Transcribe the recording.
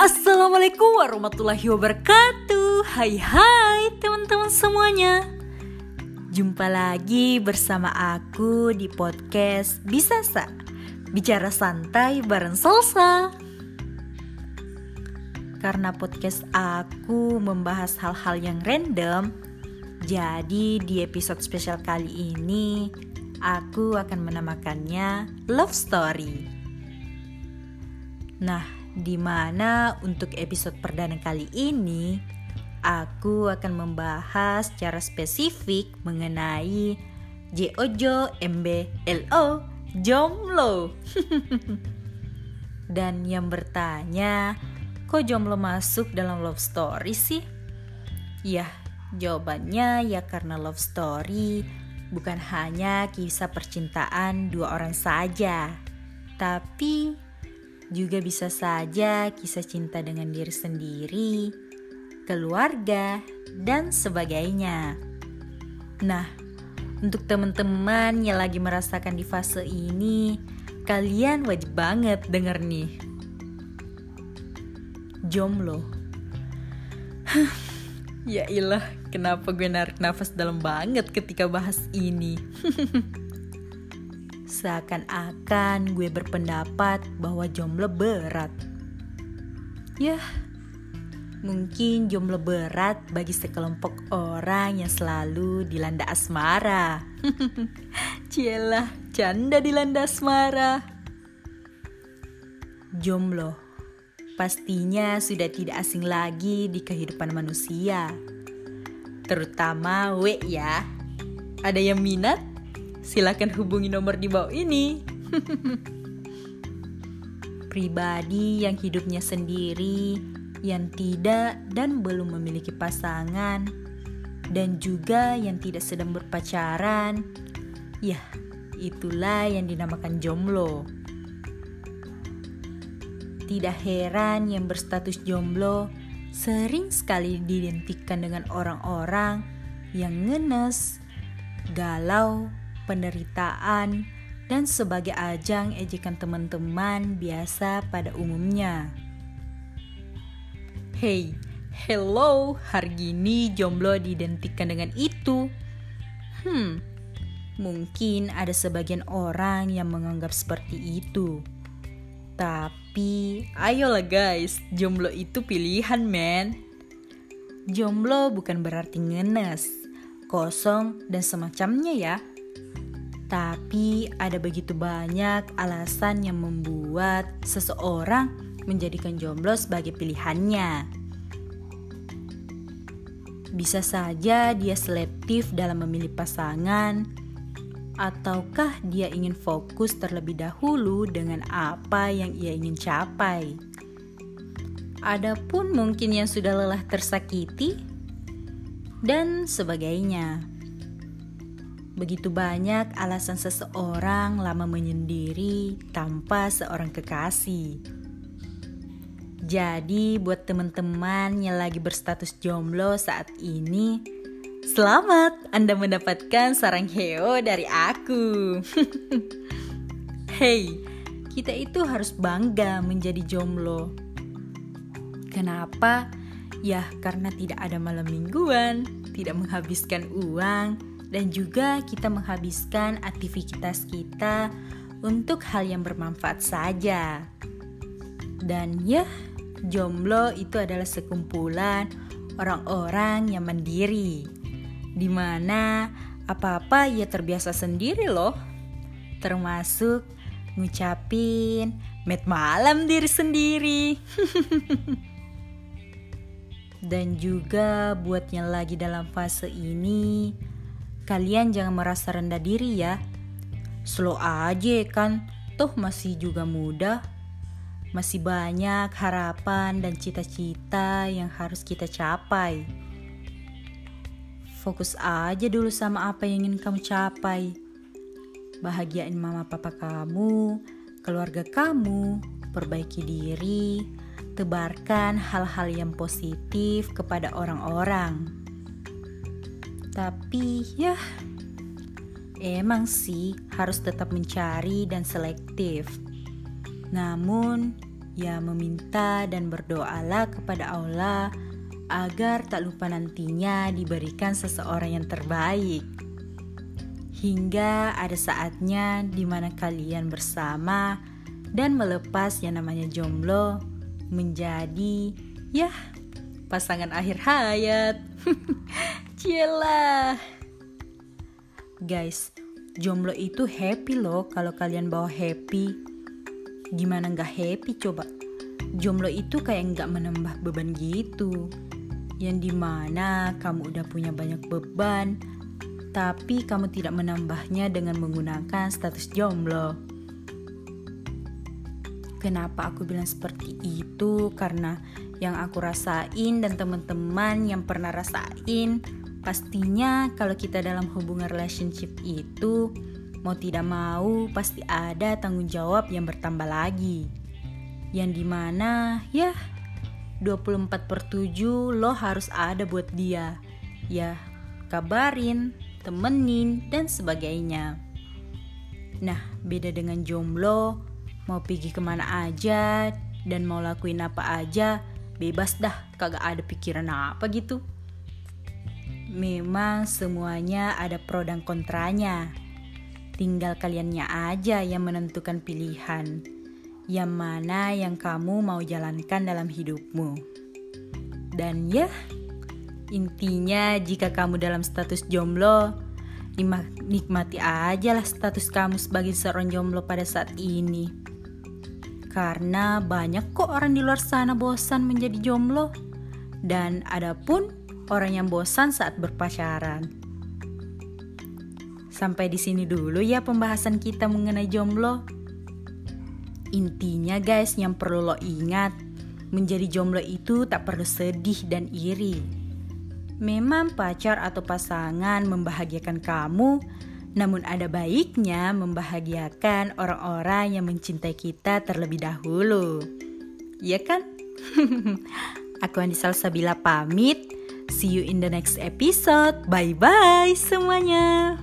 Assalamualaikum warahmatullahi wabarakatuh. Hai hai teman-teman semuanya. Jumpa lagi bersama aku di podcast Bisa Sa. Bicara santai bareng Salsa. Karena podcast aku membahas hal-hal yang random Jadi di episode spesial kali ini Aku akan menamakannya Love Story. Nah, di mana untuk episode perdana kali ini aku akan membahas secara spesifik mengenai Jojo MBLO Jomlo. Dan yang bertanya, kok Jomlo masuk dalam love story sih? Ya, jawabannya ya karena love story bukan hanya kisah percintaan dua orang saja, tapi juga bisa saja kisah cinta dengan diri sendiri, keluarga, dan sebagainya. Nah, untuk teman-teman yang lagi merasakan di fase ini, kalian wajib banget denger nih. Jomblo. ya ilah, kenapa gue narik nafas dalam banget ketika bahas ini. Seakan-akan gue berpendapat bahwa jomblo berat. Yah, mungkin jomblo berat bagi sekelompok orang yang selalu dilanda asmara. Cielah, canda dilanda asmara. Jomblo pastinya sudah tidak asing lagi di kehidupan manusia. Terutama we ya. Ada yang minat? Silakan hubungi nomor di bawah ini. Pribadi yang hidupnya sendiri, yang tidak dan belum memiliki pasangan, dan juga yang tidak sedang berpacaran, ya itulah yang dinamakan jomblo. Tidak heran yang berstatus jomblo sering sekali diidentikan dengan orang-orang yang ngenes, galau, penderitaan, dan sebagai ajang ejekan teman-teman biasa pada umumnya. Hey, hello, hari ini jomblo diidentikan dengan itu. Hmm, mungkin ada sebagian orang yang menganggap seperti itu. Tapi, ayolah guys, jomblo itu pilihan men. Jomblo bukan berarti ngenes, kosong, dan semacamnya ya. Tapi ada begitu banyak alasan yang membuat seseorang menjadikan jomblo sebagai pilihannya. Bisa saja dia selektif dalam memilih pasangan, ataukah dia ingin fokus terlebih dahulu dengan apa yang ia ingin capai. Adapun mungkin yang sudah lelah tersakiti dan sebagainya. Begitu banyak alasan seseorang lama menyendiri tanpa seorang kekasih. Jadi buat teman-teman yang lagi berstatus jomblo saat ini, selamat Anda mendapatkan sarang heo dari aku. hey, kita itu harus bangga menjadi jomblo. Kenapa? Ya karena tidak ada malam mingguan, tidak menghabiskan uang, dan juga kita menghabiskan aktivitas kita untuk hal yang bermanfaat saja. Dan ya, jomblo itu adalah sekumpulan orang-orang yang mandiri, di mana apa-apa ia terbiasa sendiri loh, termasuk ngucapin met malam diri sendiri. Dan juga buat yang lagi dalam fase ini, Kalian jangan merasa rendah diri ya. Slow aja kan, toh masih juga muda. Masih banyak harapan dan cita-cita yang harus kita capai. Fokus aja dulu sama apa yang ingin kamu capai. Bahagiain mama papa kamu, keluarga kamu, perbaiki diri, tebarkan hal-hal yang positif kepada orang-orang. Tapi ya emang sih harus tetap mencari dan selektif. Namun Ya meminta dan berdoalah kepada Allah agar tak lupa nantinya diberikan seseorang yang terbaik. Hingga ada saatnya di mana kalian bersama dan melepas yang namanya jomblo menjadi ya pasangan akhir hayat. Cielah. Guys, jomblo itu happy loh kalau kalian bawa happy. Gimana nggak happy coba? Jomblo itu kayak nggak menambah beban gitu yang di mana kamu udah punya banyak beban, tapi kamu tidak menambahnya dengan menggunakan status jomblo. Kenapa aku bilang seperti itu? Karena yang aku rasain dan teman-teman yang pernah rasain, pastinya kalau kita dalam hubungan relationship itu mau tidak mau pasti ada tanggung jawab yang bertambah lagi. Yang di mana ya 24 per 7 lo harus ada buat dia. Ya, kabarin, temenin, dan sebagainya. Nah, beda dengan jomblo, mau pergi ke mana aja, dan mau lakuin apa aja, bebas dah, kagak ada pikiran apa gitu. Memang semuanya ada pro dan kontranya. Tinggal kaliannya aja yang menentukan pilihan yang mana yang kamu mau jalankan dalam hidupmu. Dan ya, intinya jika kamu dalam status jomblo, nikmati aja lah status kamu sebagai seorang jomblo pada saat ini. Karena banyak kok orang di luar sana bosan menjadi jomblo. Dan ada pun orang yang bosan saat berpacaran. Sampai di sini dulu ya pembahasan kita mengenai jomblo. Intinya guys yang perlu lo ingat, menjadi jomblo itu tak perlu sedih dan iri. Memang pacar atau pasangan membahagiakan kamu, namun ada baiknya membahagiakan orang-orang yang mencintai kita terlebih dahulu. Ya kan? Aku Andisal Sabila pamit. See you in the next episode. Bye bye semuanya.